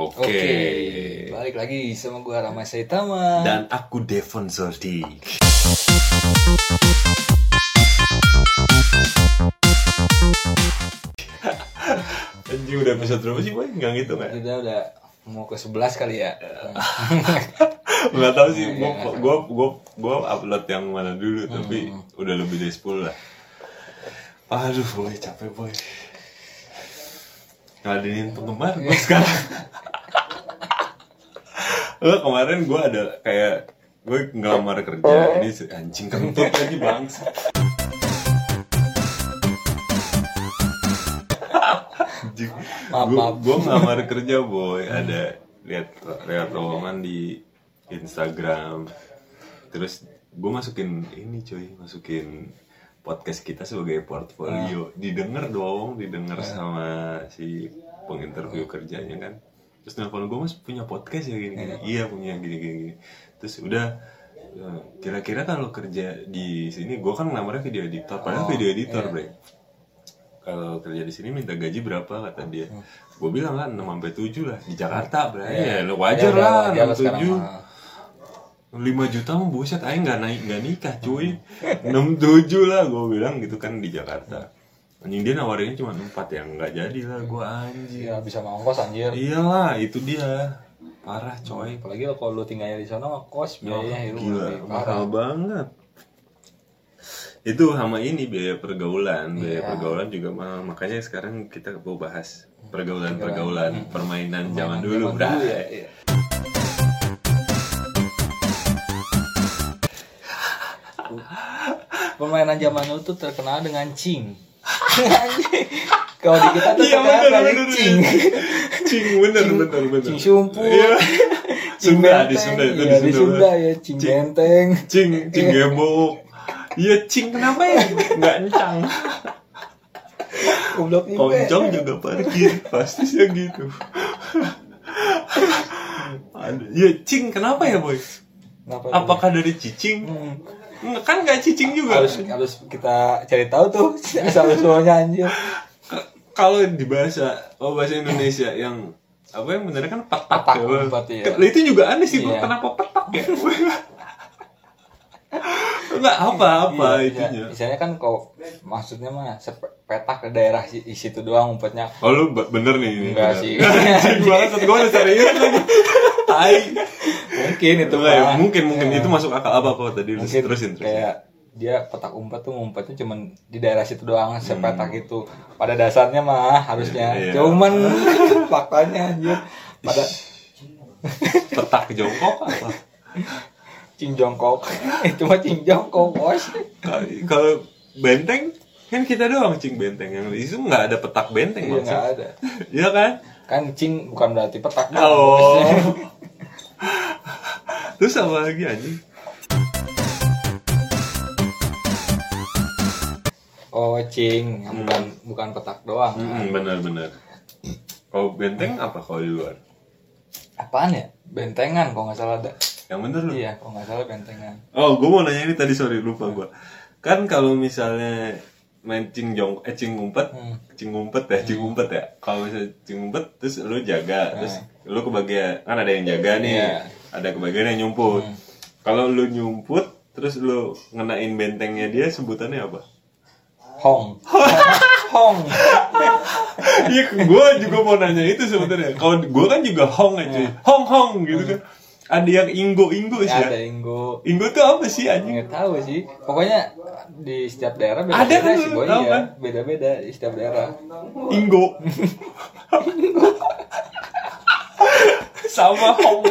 Oke. Balik lagi sama gua Rama Saitama. Dan aku Devon Zordi. Anjing udah episode berapa sih boy? Nggak gitu kan? Kita udah mau ke 11 kali ya. Nggak tahu sih, gua, gua, gua, gua upload yang mana dulu, tapi udah lebih dari 10 lah. Aduh boy, capek boy. Ngeladenin penggemar gue sekarang. Lo kemarin gue ada kayak gue ngelamar kerja ini anjing kentut lagi bangsa. Gue ngelamar kerja boy ada lihat lihat lowongan di Instagram. Terus gue masukin ini cuy, masukin podcast kita sebagai portfolio. Didengar dong, didengar sama si penginterview kerjanya kan. Terus nelfon gue mas punya podcast ya gini, gini. Iya punya gini gini. gini. Terus udah eh, kira-kira kalau kerja di sini gue kan ngelamar video editor, padahal video editor bre. Kalau kerja di sini minta gaji berapa kata dia? Gue bilang kan 6 sampai 7 lah di Jakarta, bre. Ya, lu wajar Ya udah, lah wajar lah 6 sekarang 7. mah. 5 juta mah buset aja nggak naik nggak nikah cuy 67 lah gue bilang gitu kan di Jakarta anjing dia nawarinnya cuma 4 ya nggak jadi lah gue anjing Ya bisa mangkos anjir. iyalah itu dia parah coy Apalagi lo kalau lu tinggalnya di sana mah kos biayanya gila parah. mahal banget itu sama ini biaya pergaulan biaya Iya. pergaulan juga mahal makanya sekarang kita mau bahas pergaulan pergaulan permainan zaman dulu Zaman bray dulu ya. iya. Permainan zaman dulu tuh terkenal dengan cing. Kalau di kita tuh Iya, terkenal dengan cing. cing bener bener bener Cing sumput. Iya. Cing Sunda di. Sunda itu Iya, di Sunda ya, cing Cing. benteng. Cing, cing gebok. Iya cing kenapa ya? Nggak encang. Goblok juga. Poncong juga parkir, pasti sih gitu. Iya cing kenapa ya boy? Kenapa? Apakah dari cicing? Hmm. Kan nggak cicing juga. harus harus kita cari tahu tuh asal usulnya anjir. Kalau di bahasa oh bahasa Indonesia yang apa yang bener kan petak, Petak, ya, empat. Ke- Itu juga aneh sih. Iya. kenapa petak ya? Enggak apa-apa Iya, itunya. iya. Misalnya kan kok maksudnya mah petak ke daerah di situ doang umpetnya. Oh lu be- bener nih ini. Enggak bener. sih. Anjing banget, gue udah serius lagi. Mungkin itu Enggak ya, mungkin mungkin. Iya. itu masuk akal apa apa tadi? Mungkin terusin terusin. kayak dia petak umpet tuh ngumpetnya cuman di daerah situ doang sepetak Hmm. itu. Pada dasarnya mah harusnya Iya. cuman. Faktanya anjir. Pada Petak jongkok apa? cing jongkok itu mah cing jongkok bos Kalau- benteng kan kita doang cing benteng. Yang di situ nggak ada petak benteng iya nggak ada. Iya kan? Kan cing bukan berarti petak Oh. Terus apa lagi anjing? oh cing bukan bukan petak doang Hmm, benar benar. Kalau benteng apa kalau di luar? apaan ya bentengan kalau nggak salah ada Yang bener lu? iya kalau nggak salah bentengan Oh, gue mau nanya ini tadi sorry lupa gue. Kan kalau misalnya main cing jong eh cing ngumpet, Hmm. cing ngumpet ya, cing ngumpet ya. Kalau misalnya cing ngumpet terus lu jaga, terus lu kebagian kan ada yang jaga nih, Iya. ada kebagian yang nyumput. Kalau lu nyumput terus lu ngenain bentengnya dia sebutannya apa? hong hong Iya, gue juga mau nanya itu sebenarnya. Kalau gue kan juga hong aja, hong hong gitu kan. Ada yang inggo inggo sih ya, ada inggo Inggo tuh apa sih anjing? nggak tahu sih pokoknya di setiap daerah beda Ada beda kan, sih boy ya kan? beda beda di setiap daerah Inggo. Sama Hong.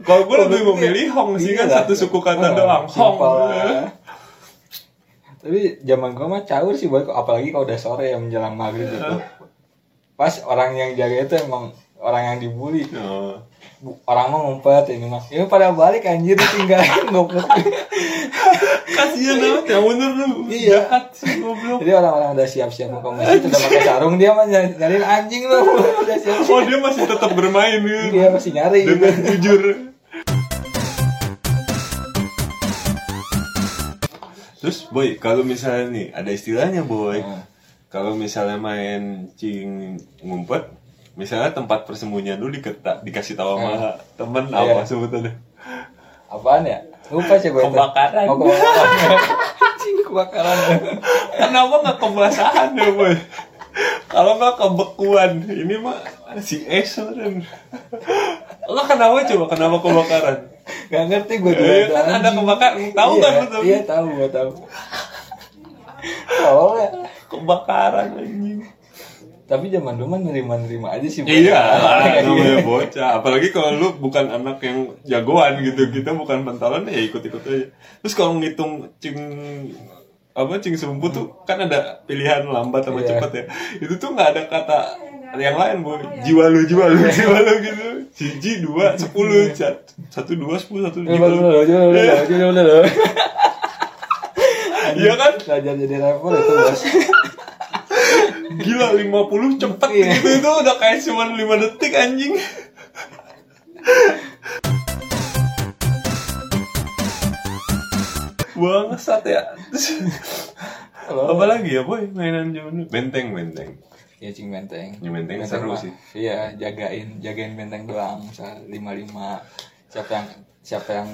Kalau gue lebih memilih Hong sih kan Iya. satu suku kata Ah, doang. Hong. tapi zaman gua mah caur sih boy apalagi kalau udah sore ya menjelang maghrib gitu pas orang yang jaga itu emang orang yang dibully Oh. Orang mau ngumpet ini mah ini pada balik anjir ditinggalin goblok Kasian banget ya bener lu. Iya. Jadi orang-orang udah siap-siap mau masjid udah pakai sarung dia mah nyari nyariin anjing loh udah siap Oh dia masih tetap bermain gitu. dia masih nyari gitu Dengan jujur. Terus boy, kalau misalnya nih ada istilahnya boy. Hmm. Kalau misalnya main cing ngumpet, misalnya tempat persembunyian lu diketa, dikasih tahu sama temen Iya. apa sebutannya Apaan ya? Lupa sih gue. Kebakaran. Oh, kebakaran. Anjing kebakaran. kenapa nggak kebasahan ya boy kalau nggak kebekuan ini mah si Eso dan lo kenapa coba kenapa kebakaran Gak ngerti gue juga. Tuh, kan ada kebakaran tahu iya, kan lu Iya tahu gue tahu. Oh ya. kebakaran anjing Tapi zaman dulu mah nerima-nerima aja sih. iya Kayak namanya gitu. bocah apalagi kalau lu bukan anak yang jagoan gitu kita bukan pentolan ya ikut-ikut aja terus kalau ngitung cing apa cing sembuh tuh kan ada pilihan lambat sama Iya. cepat ya itu tuh nggak ada kata yang lain boy jiwa lu jiwa lu jiwa lu gitu siji dua sepuluh Sat- satu dua sepuluh satu jiwa lu coba dulu, Iya. coba dulu. Iya kan Belajar jadi rapper itu bos. Gila 50 cepet Iya. gitu itu udah kayak cuma 5 detik anjing bangsat ya Halo. apa lagi ya boy mainan zaman dulu benteng benteng Iya cing benteng. Ya, benteng seru mah, sih. Iya jagain jagain benteng doang. Misal lima lima. Siapa yang siapa yang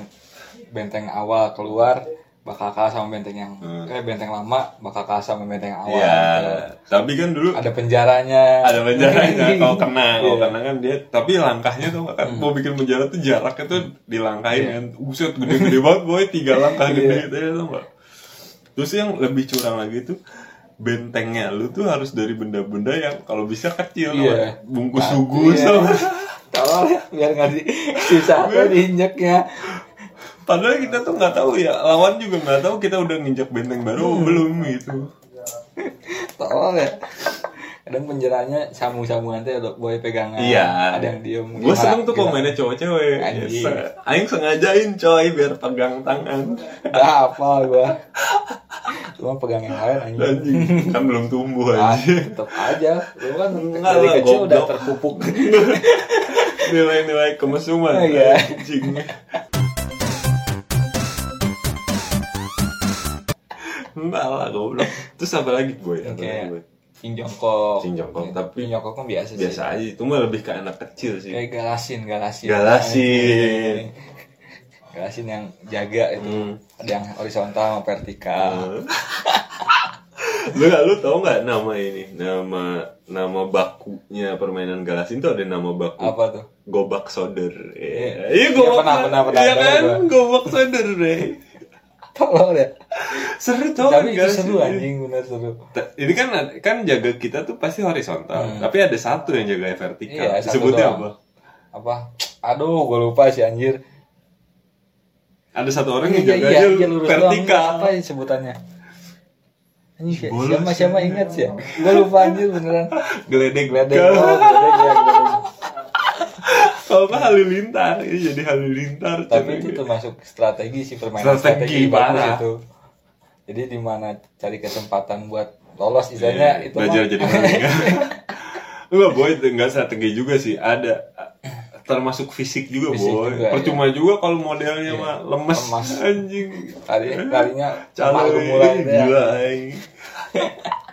benteng awal keluar bakal kalah sama benteng yang Hmm. eh benteng lama bakal kalah sama benteng yang awal. ya gitu. tapi kan dulu Ada penjaranya. ada penjaranya kalau kena kalau Iya. kena kan dia tapi langkahnya tuh kan mau bikin penjara tuh jaraknya tuh dilangkahin kan uset gede-gede banget boy tiga langkah gede gitu ya tuh nggak terus yang lebih curang lagi tuh bentengnya lu tuh harus dari benda-benda yang kalau bisa kecil Iya. tau, bungkus Nah, sugu iya. sama Tolong ya biar nggak di sisa tuh diinjeknya. Padahal kita tuh nggak tahu ya lawan juga nggak tahu kita udah nginjak benteng baru Hmm. belum gitu Tolong ya. Kadang penjaranya samu-samuan teh boy pegangan. Iya. Ada yang diem. Gue seneng tuh komennya cowok-cewek. Anjing. Yes. Aing sengajain coy biar pegang tangan. Udah apa gua. Cuma pegang yang lain anjing. Anjing, kan belum tumbuh Ah, aja. tetep aja. Lu kan Enggak dari lah, kecil udah goblok. terpupuk. Nilai-nilai kemesuman. Oh, iya. Anjing. Enggak lah goblok. Terus apa lagi boy? Apa lagi, Kayak boy? Cing jongkok. Cing jongkok, tapi Cing jongkok kan biasa sih. Biasa aja, itu mah lebih ke anak kecil sih. Kayak galasin, galasin. Galasin. Galasin yang jaga itu. Hmm. Ada yang horizontal sama vertikal. lu lu tau nggak nama ini nama nama bakunya permainan galasin tuh ada nama baku Apa tuh? gobak soder Iya. iya gobak pernah, pernah, pernah, iya kan gobak soder deh Tolong ya. seru tau Tapi itu seru anjing, bener seru. Ini kan kan jaga kita tuh pasti horizontal tapi ada satu yang jaga vertikal Hmm. Iya, disebutnya doang. apa Apa? Aduh, gue lupa sih anjir. ada satu orang yang Iya, jaga iya, iya, vertikal Apa ya sebutannya? Bolos siapa siapa ingat sih ya? Gue lupa anjir beneran. geledek Gledek, Kau- oh, gledek ya, gledek. Kalau nggak halilintar. Ini jadi halilintar Tapi itu termasuk strategi sih permainan Strategi, strategi, bagus itu. Jadi di mana cari kesempatan buat lolos istilahnya Iya, itu belajar mah. jadi maling enggak boy enggak strategi juga sih. Ada termasuk fisik juga Fisik boy. juga, percuma juga kalau modelnya Iya. mah lemes, Lemas. anjing. Lari, larinya Calo, gila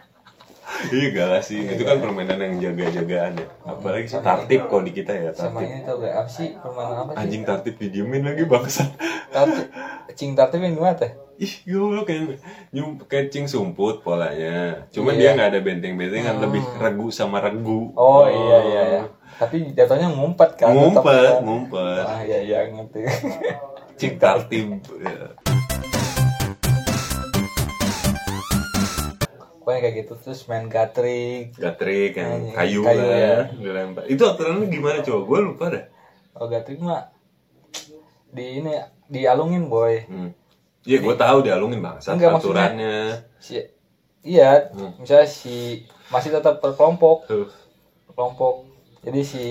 Iya galasin, itu kan permainan yang jaga-jagaan ya. Apalagi sih tartib kok di kita ya Sama tartib. ini tau gak apa sih permainan apa sih? Anjing tartib didiemin lagi bangsat. Tartib, cing tartib yang gimana teh? Ih, goblok kayak nyum kencing sumput polanya. Cuman Iya. dia nggak ada benteng-bentengan, lebih regu sama regu. Oh, iya iya iya. Tapi jatuhnya ngumpet kan? Ngumpet, kan? ngumpet. Ah iya iya ngerti. Cing tartib. Ya. Pokoknya kayak gitu terus main gatrik. Gatrik yang kayu, kayu lah, ya. dilempar. Itu aturannya gimana coba? Gue lupa dah. Oh gatrik mah di ini dialungin boy. Hmm. Iya, gue tahu dialungin bangsat Enggak, aturannya. Si iya, Hmm. misalnya si masih tetap berkelompok, kelompok. Jadi si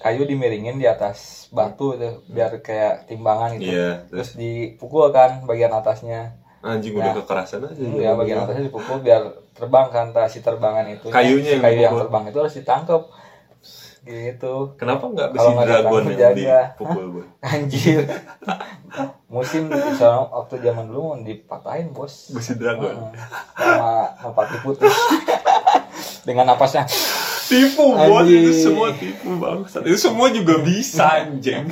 kayu dimiringin di atas batu itu biar kayak timbangan gitu. Iya, Terus terus dipukul kan bagian atasnya. Anjing Nah. udah kekerasan aja. Ya bagian atasnya dipukul biar terbang kan si terbangan itu. Kayunya yang kayu yang dipukul. terbang itu harus ditangkap. Gitu. Kenapa nggak besi dragon yang jaga. dipukul gue? Anjir. Musim soalnya waktu zaman dulu mau dipatahin, Bos. Besi dragon. Heeh. Sama merpati putih. Dengan napasnya tipu bos itu semua tipu bangsat itu semua juga bisa anjing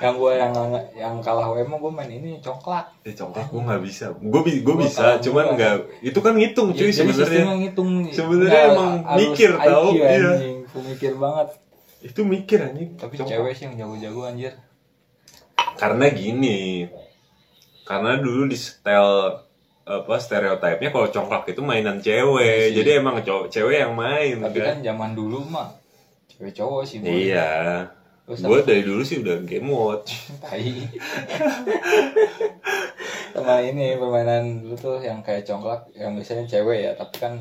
yang gue yang yang kalah WM gue main ini coklat. Eh congklak gue nggak bisa. Gue gue bisa cuman nggak itu kan ngitung cuy Ya, jadi sistemnya sebenarnya ngitung. Sebenarnya emang mikir, IQ, tahu, iya. mikir banget. Itu mikir anjing. Tapi cewek sih yang jago-jago anjir. Karena gini. Karena dulu di setel apa stereotipnya kalau congklak itu mainan cewek. Sih. jadi emang cowok cewek yang main tapi kan? kan zaman dulu mah cewek cowok sih iya gue dari dulu sih udah game watch tai sama ini permainan dulu tuh yang kayak congklak yang biasanya cewek ya tapi kan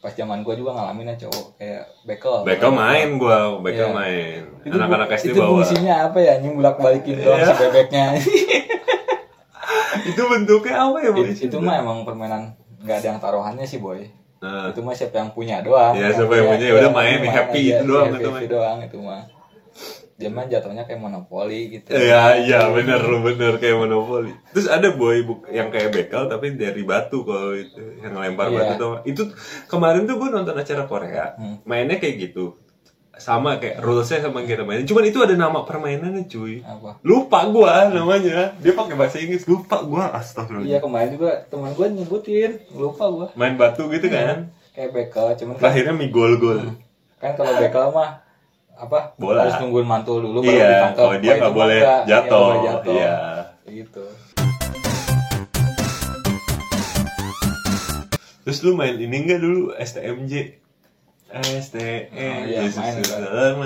pas zaman gua juga ngalamin ya cowok kayak bekel Bekel main gue bekel Iya. main Itu anak-anak SD itu bawa fungsinya apa ya nyumbulak balikin doang Iya. si bebeknya itu bentuknya apa ya boy itu, itu mah emang permainan nggak ada yang taruhannya sih boy. Nah, itu mah siapa yang punya doang. Iya, siapa yang punya, ya udah main, happy aja, itu doang, happy, itu happy mah. doang itu mah dia mah jatuhnya kayak monopoli gitu Iya, iya bener lu bener kayak monopoli. Terus ada boy buk- yang kayak bekel tapi dari batu kalau itu yang lempar Iya. batu tuh. Itu kemarin tuh gue nonton acara Korea, Hmm. mainnya kayak gitu. Sama kayak rulesnya sama kita mainin. Cuman itu ada nama permainannya cuy. apa Lupa gua namanya. Dia pakai bahasa Inggris. Lupa gua astagfirullah. iya kemarin juga teman gue nyebutin lupa gua Main batu gitu kan. kayak bekel cuman kan, Terakhirnya mie gol-gol. kan kalau bekel mah apa Bola. harus nungguin mantul dulu baru Iya, ditangkap kalau dia nggak boleh iya, jatuh. Iya. Kayak gitu Terus lu main ini enggak dulu STMJ? STM Oh, iya, main selama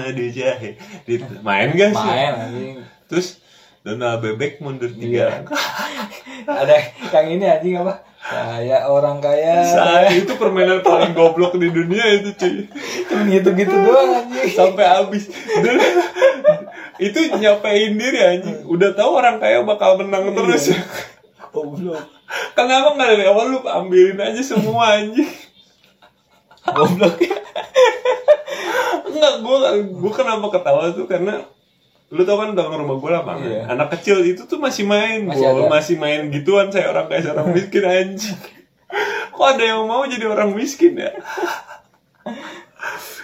main gak sih? main anjing Terus Dona bebek mundur Iya. tiga ada yang ini anjing apa saya orang kaya. Saya itu permainan paling goblok di dunia itu cuy. Cuman gitu-gitu doang anjing. Sampai habis. Dan Itu nyapain diri anjing. Udah tahu orang kaya bakal menang terus. Iya. goblok. Kenapa nggak dari awal lu? Ambilin aja semua anjing. Goblok. Enggak, gue gue kenapa ketawa tuh? Karena lu tau kan belakang rumah gue lapangan. Iya. Anak kecil itu tuh masih main, Masih ada. masih main gituan saya orang kaya saya orang miskin anjing. Kok ada yang mau jadi orang miskin ya?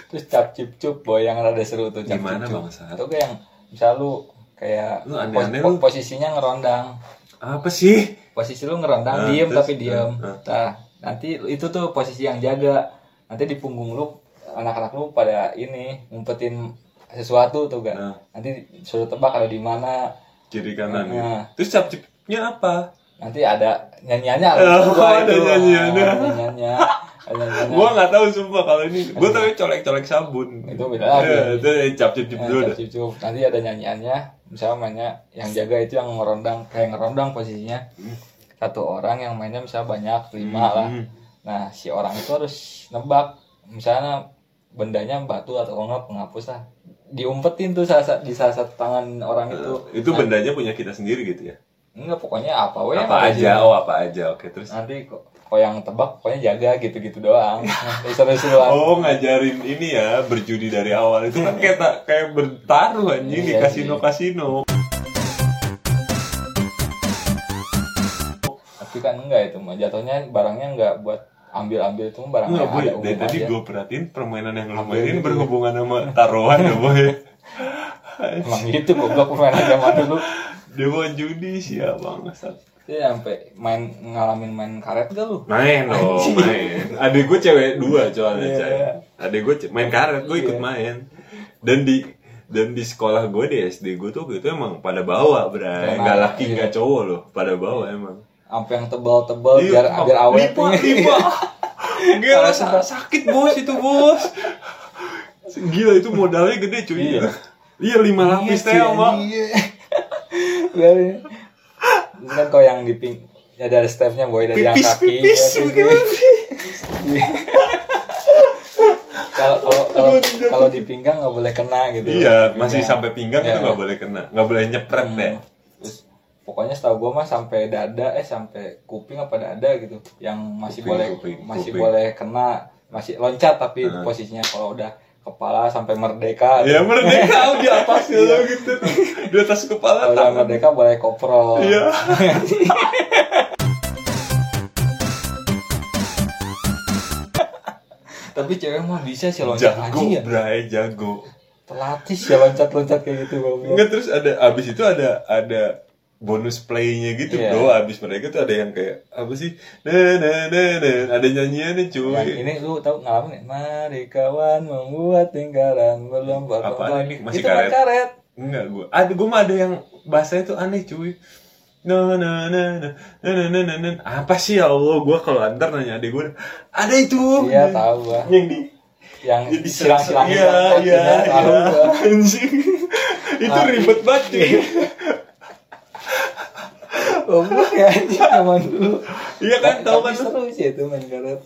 terus cap cip cup boy yang rada seru tuh cap Gimana, Bang Sar? itu kayak yang misal lu kayak Lu aneh-aneh pos- lu. posisinya ngerondang Apa sih? posisi lu ngerondang Ah, diem terus? tapi diem Ah, ah. nah nanti itu tuh posisi yang jaga nanti di punggung lu anak-anak lu pada ini ngumpetin sesuatu tuh kan Ah. nanti suruh tebak ada di mana Kiri kanan gitu. Nah. Terus cap cipnya apa? nanti ada nyanyiannya Oh, ada itu. nyanyiannya. Nyanyiannya ada nyanyiannya. Gua nggak tahu sumpah kalau ini. Gua tahu colek-colek sabun. Itu beda lagi. Iya, itu cap cip Nah, dulu cap cup. nanti ada nyanyiannya misalnya mainnya yang jaga itu yang ngerondang kayak ngerondang posisinya satu orang yang mainnya misalnya banyak lima lah Hmm. nah si orang itu harus nebak misalnya bendanya batu atau enggak penghapus lah diumpetin tuh salah sa- di salah satu tangan orang itu Itu bendanya punya kita sendiri gitu ya? enggak pokoknya apa we Apa aja? di- Oh, apa aja. Oke, terus. nanti kok kok yang tebak pokoknya jaga gitu-gitu doang seru-seruan Oh ngajarin ini ya berjudi dari awal itu kan kayak ta- kayak bertaruh anjing di Iya kasino kasino. tapi kan enggak itu mah jatuhnya barangnya enggak buat ambil-ambil itu mah barangnya Enggak boy, ada dari tadi gue perhatiin permainan yang lo mainin gitu. berhubungan sama taruhan ya boy. emang gitu goblok permainan zaman dulu Dewa judi sih ya bangsat. Itu sampai main ngalamin main karet gak lu? Main dong, main. Adik gue cewek dua soalnya Iya. cewek. Adik gue main karet, gue ikut Iya. main. Dan di dan di sekolah gue di SD gue tuh itu emang pada bawa bray, Emang, nggak laki iya. nggak cowok loh, pada bawa emang. Sampai yang tebal-tebal Iya, biar biar awet. Lipa, lipa. Gila, sakit bos itu bos. Gila itu modalnya gede cuy. Iya. Iya lima lapis teh. Biarin. Terus kan kalau yang di ping ya dari stepnya boy dari yang kaki pipis. ya, pipis. Kalau kalau kalau di pinggang nggak boleh kena gitu. Iya masih sampai pinggang itu Iya. nggak boleh kena, nggak boleh nyepret Hmm. deh pokoknya setahu gue mah sampai dada eh sampai kuping apa dada gitu yang masih kuping, boleh kuping, masih kuping. boleh kena masih loncat tapi uh. posisinya kalau udah kepala sampai merdeka ya merdeka oh, di atas ya lo gitu, gitu. Di atas kepala kalau tangan. merdeka boleh koprol. Iya. Tapi cewek mah bisa sih loncat jago, aja ya. bray jago. Terlatih sih loncat loncat kayak gitu bang. Nggak terus ada abis itu ada ada bonus playnya gitu Iya. bro. Abis mereka tuh ada yang kayak apa sih? Nah nah nah nah ada nyanyiannya cuy. Yang ini lu tahu ngalamin ya? Mari kawan membuat lingkaran belum Apaan ini? Masih Itu karet? karet. enggak gua. Ada gua mah ada yang bahasanya tuh aneh cuy. Nah nah nah nah nah nah nah nah nah. apa sih ya Allah? Gua kalau antar nanya adik gua ada itu. Iya tahu gua. yang di Yang jadi silang-silang iya iya iya. anjing. Itu Ah, ribet banget cuy Goblok ya anjing zaman dulu. iya kan tahu kan seru sih itu main karet.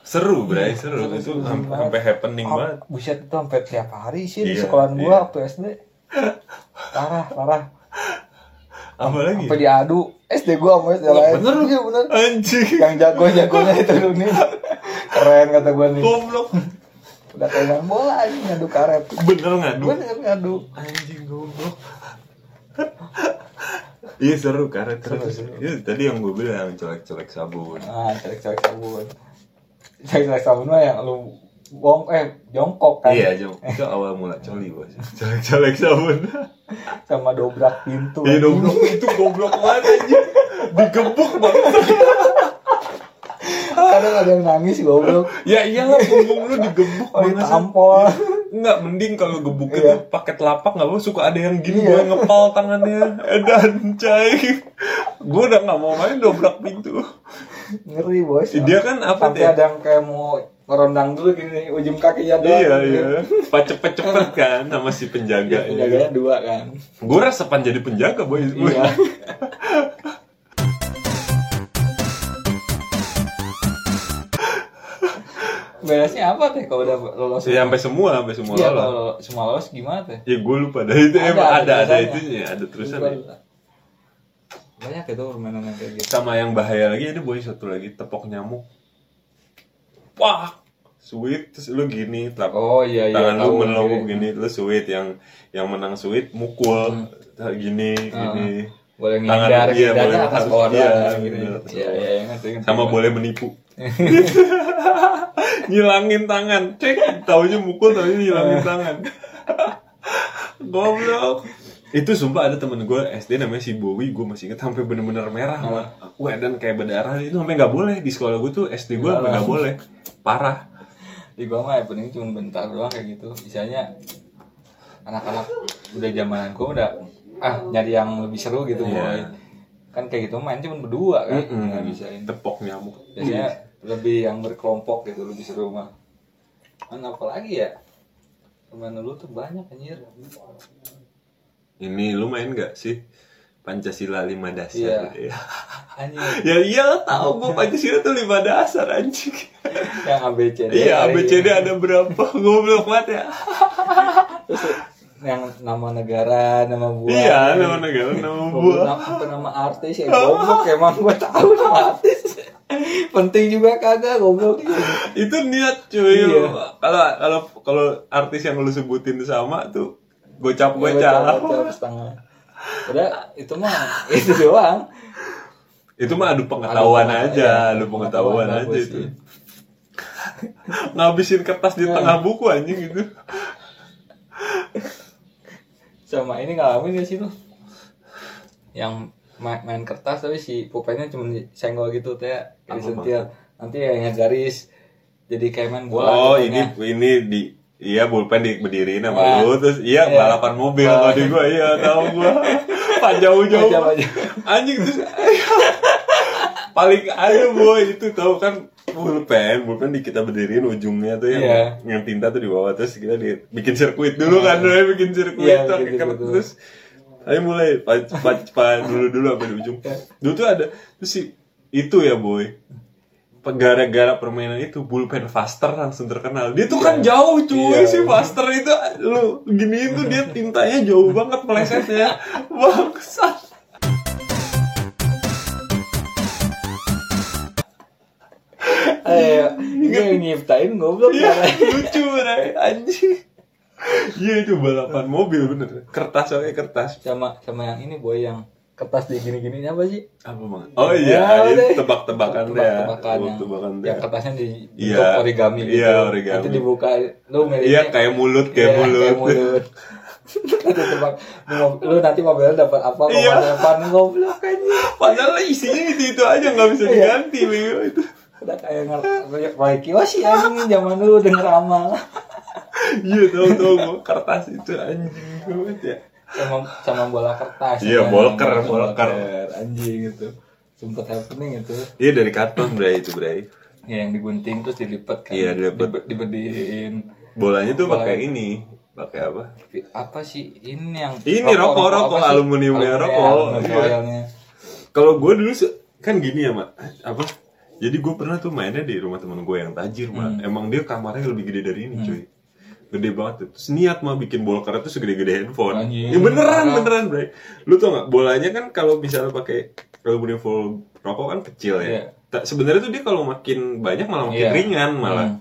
seru bray seru Seru, itu seru banget. sampai happening Oh, banget buset itu sampai tiap hari sih di Iya, sekolahan iya. gua waktu SD. Parah, parah. apa lagi Sampai diadu SD gua sama SD Wah, lain. bener lu? Iya bener. anjing Yang jago-jagonya itu lu nih. Keren kata gua nih. goblok Udah kayak bola aja ngadu karet. bener ngadu Bener ngadu. anjing goblok iya seru terus Seru, seru. Iya, tadi yang gue bilang colek-colek sabun Ah, colek-colek sabun. Colek-colek sabun mah yang lu bong eh jongkok kan. iya jom itu awal mula coli bos colek-colek sabun Sama dobrak pintu. iya goblok itu goblok banget anjing digebuk banget Kadang ada yang nangis goblok. ya iyalah punggung lu digebuk Oh, banget tampol. Enggak, mending kalau gebuk itu Iya. pakai telapak nggak apa suka ada yang gini Iya. gue ngepal tangannya edan cai gue udah nggak mau main dobrak pintu Ngeri bos. dia kan apa Sampai ya ada yang kayak mau ngerondang dulu gini ujung kakinya doang. iya iya pas cepet-cepet kan sama si penjaga Penjaganya dua kan. gue rasa pan jadi penjaga boy Iya. Beresnya apa teh kalau udah lolos? ya sampai semua sampai semua Iya, lolos kalau semua lolos gimana teh? ya gue lupa dah itu Ada, emang ada ada ada tulisannya. itunya ada terusan ya. Banyak itu permainan yang kayak gitu. sama yang bahaya lagi ada boy satu lagi tepok nyamuk wah sweet terus lu gini telap Oh iya iya. tangan lu melongok gini. terus sweet yang yang menang sweet mukul gini gini Boleh Tangan- ngindar, iya, ngindarnya boleh atas bawah iya, bener, atas Iya iya sama boleh menipu ngilangin tangan. Cek taunya mukul taunya ngilangin tangan. Goblok. Itu sumpah ada temen gue SD namanya si Bowie gue masih inget sampai bener-bener merah Ah. wah dan kayak berdarah itu sampai nggak boleh. Di sekolah gue tuh SD gue sampai nggak boleh. Parah. Di gua mah happening cuma bentar doang kayak gitu. Misalnya anak-anak udah zamanan gua udah ah nyari yang lebih seru gitu boy. Kan kayak gitu main cuma berdua kan. Nggak bisain. tepok nyamuk Biasanya lebih yang berkelompok gitu lebih seru mah. Kan apalagi ya? Teman lu tuh banyak anjir. ini lu main nggak sih Pancasila lima dasar Iya. ya Anjir. ya iyalah tahu gue Pancasila tuh lima dasar anjing yang ABCD. iya ABCD ini. ada berapa goblok banget ya yang nama negara, nama buah. iya nama negara nama buah. nama, nama artis ya? Goblok emang gue tahu nama artis. Penting juga kagak goblok. Itu niat cuy. Iya. kalau kalau kalau artis yang lu sebutin sama tuh gocap Gua gocap tahu setengah. Udah itu mah itu doang. Itu mah adu pengetahuan Adu aja pengetahuan, adu pengetahuan pengetahuan aja itu. ngabisin kertas di Nah. tengah buku anjing gitu sama ini ngalamin gak sih lu yang main, main kertas tapi si pulpennya cuma senggol gitu teh disentil nanti ya garis jadi kayak main bola oh gitu, ini ya. ini di iya pulpen di berdiriin sama Ya. lu terus iya Iya. balapan mobil Balapan. kalau di gua iya tahu gua Macam aja. anjing terus paling ada boy itu tahu kan pulpen pulpen di kita berdiriin ujungnya tuh yang Iya. yang tinta tuh di bawah terus kita di, bikin sirkuit dulu kan Doi, bikin sirkuit Iya, tuh, bikin kan, sirkuit dulu. terus ayo mulai cepat cepat dulu dulu sampai di ujung Iya. dulu tuh ada terus si itu ya boy gara-gara permainan itu bullpen faster langsung terkenal dia tuh kan jauh cuy Iya. si faster itu lu giniin tuh dia tintanya jauh banget melesetnya bangsat eh ini yang nyiptain goblok Iya, ya lucu Ray. anjing iya itu balapan mobil bener kertas oke kertas sama sama yang ini boy yang kertas di gini-gini apa sih Apa bang? Oh iya, Ya, itu udah. tebak-tebakan deh. Tebak-tebakan deh. yang kertasnya di Iya. bentuk origami gitu Iya, origami. nanti dibuka lu milihnya Iya, kayak mulut, kayak Iya, mulut. kayak mulut Nanti tebak lu, nanti mobilnya dapat apa mau Iya. depan goblok aja Padahal isinya itu itu aja nggak bisa Iya. diganti, itu. Udah kayak ngerti kios sih anjing zaman dulu denger amal Iya, tahu gua kertas itu anjing banget ya. sama sama bola kertas Iya, bolker, bolker. anjing itu sempet happening itu Iya dari karton bray itu bray. ya yang digunting terus dilipat kan Iya, dilipat. Dibe- dibediin Bolanya tuh pakai ini, pakai apa? apa sih ini yang Ini rokok, rokok, Aluminium, rokok. Iya. Kalau gue dulu kan gini ya mak, apa? Jadi gue pernah tuh mainnya di rumah temen gue yang tajir mak. Emang dia kamarnya lebih gede dari ini cuy. Gede banget tuh. Terus niat mah bikin bolker itu segede-gede handphone. Anjing, Ya beneran, parah. beneran bray. Lu tau gak, bolanya kan kalau misalnya pakai aluminium foil rokok kan kecil ya. Iya. Ta- Sebenarnya tuh dia kalau makin banyak malah makin Iya. ringan malah. Hmm.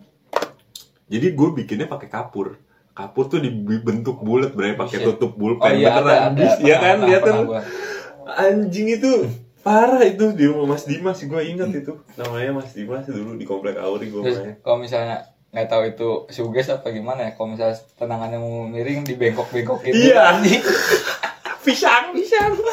Jadi gue bikinnya pakai kapur. Kapur tuh dibentuk bulat bray, pakai Buset. tutup Oh pulpen iya ada beneran. ada. Iya kan, Pernah- dia pernah tuh anjing itu parah itu di rumah Mas Dimas gue ingat itu namanya Mas Dimas dulu di komplek Auri gue main. kalau misalnya nggak tahu itu suges apa gimana ya kalau misalnya tenangannya mau miring di bengkok-bengkokin Iya anjing. Pisang, pisang.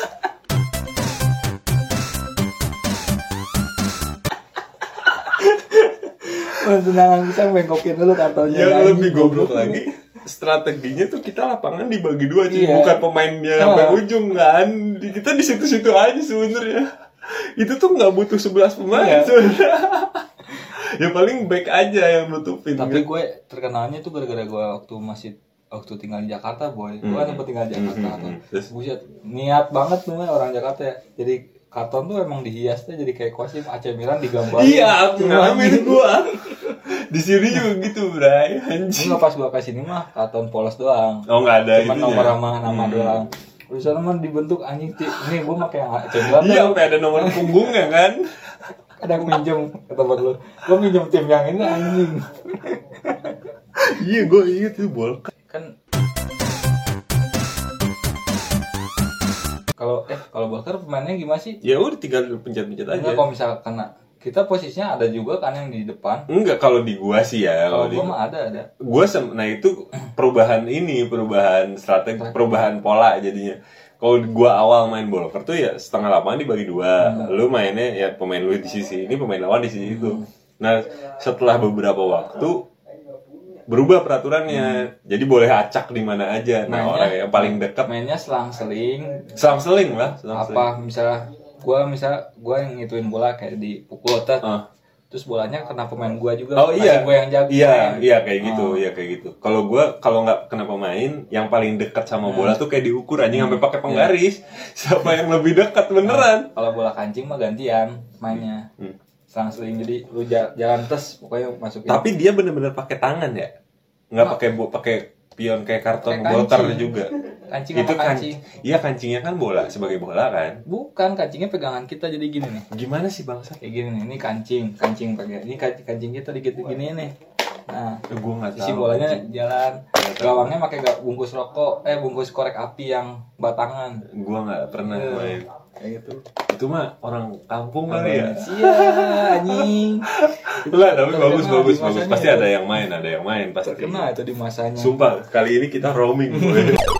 Oh, tenangan bisa bengkokin dulu kartonnya Yang anjing, lebih goblok lagi strateginya tuh kita lapangan dibagi dua cuy Iya. bukan pemainnya Ah. sampai ujung kan kita di situ-situ aja sebenarnya itu tuh nggak butuh 11 pemain Iya. sebenarnya ya paling back aja yang nutupin tapi gue terkenalnya tuh gara-gara gue waktu masih waktu tinggal di Jakarta boy gue kan Hmm. sempat tinggal di Jakarta Hmm, kan. hmm, hmm. Terus? buset niat banget tuh orang Jakarta ya jadi karton tuh emang dihiasnya jadi kayak kostum AC Milan digambar iya aku ngalamin gua di sini juga gitu bray. Anjing. Enggak pas gua kasih ini mah karton polos doang. Oh nggak ada cuma nomor sama nama Hmm. doang. Tulisannya mah dibentuk anjing ti- ini gua pakai yang AC Milan Iya, sampai ada nomor punggungnya kan. kadang minjem ke tempat lu. Gua minjem tim yang ini anjing. Iya, gue inget itu bolka. kan kalau eh kalau Bakar pemainnya gimana sih? Ya udah tinggal pencet-pencet aja. Kalau misal kena kita posisinya ada juga kan yang di depan Enggak kalau di gua sih ya. kalau Kalau di gua mah ada ada gua sem- nah itu perubahan ini, perubahan strategi, perubahan pola jadinya. Kalau gua awal main bolker tuh ya setengah lapangan dibagi dua. Lu mainnya ya pemain lu di sisi ini, pemain lawan di sisi itu. Nah, setelah beberapa waktu berubah peraturannya. Jadi boleh acak di mana aja. Nah, Mainnya- orang yang paling dekat mainnya selang-seling selang-seling lah, selang-seling. apa misalnya gua misal gua yang ngituin bola kayak dipukul tet, Ah. terus bolanya kena pemain gua juga Oh iya, gua yang jago Iya, main. iya kayak gitu, Oh. iya kayak gitu. Kalau gua kalau nggak kena pemain, yang paling dekat sama bola tuh kayak diukur anjing sampai pakai penggaris. Siapa yang lebih dekat beneran? kalau bola kancing mah gantian mainnya Hmm. selang-seling jadi lu ja- jalan tes pokoknya masukin Tapi dia bener-bener pakai tangan ya, nggak pakai bo- pakai pion kayak karton bolter juga. kancing itu kan, kancing iya kancingnya kan bola sebagai bola kan. bukan kancingnya pegangan kita jadi gini nih Gimana sih bangsa? kayak gini nih ini kancing kancing pakai ini kancing, kancing kita dikit gini nih nah Eh, gua nggak tahu. isi bolanya jalan Nggak tahu. gawangnya pakai bungkus rokok eh bungkus korek api yang batangan Gua nggak pernah Iya. main. kayak gitu Itu mah orang kampung kali ya. Iya, anjing. Lah, tapi bagus bagus bagus. masanya Pasti ya. ada yang main, ada yang main pasti. Terkenal itu di masanya. Sumpah, kali ini kita roaming.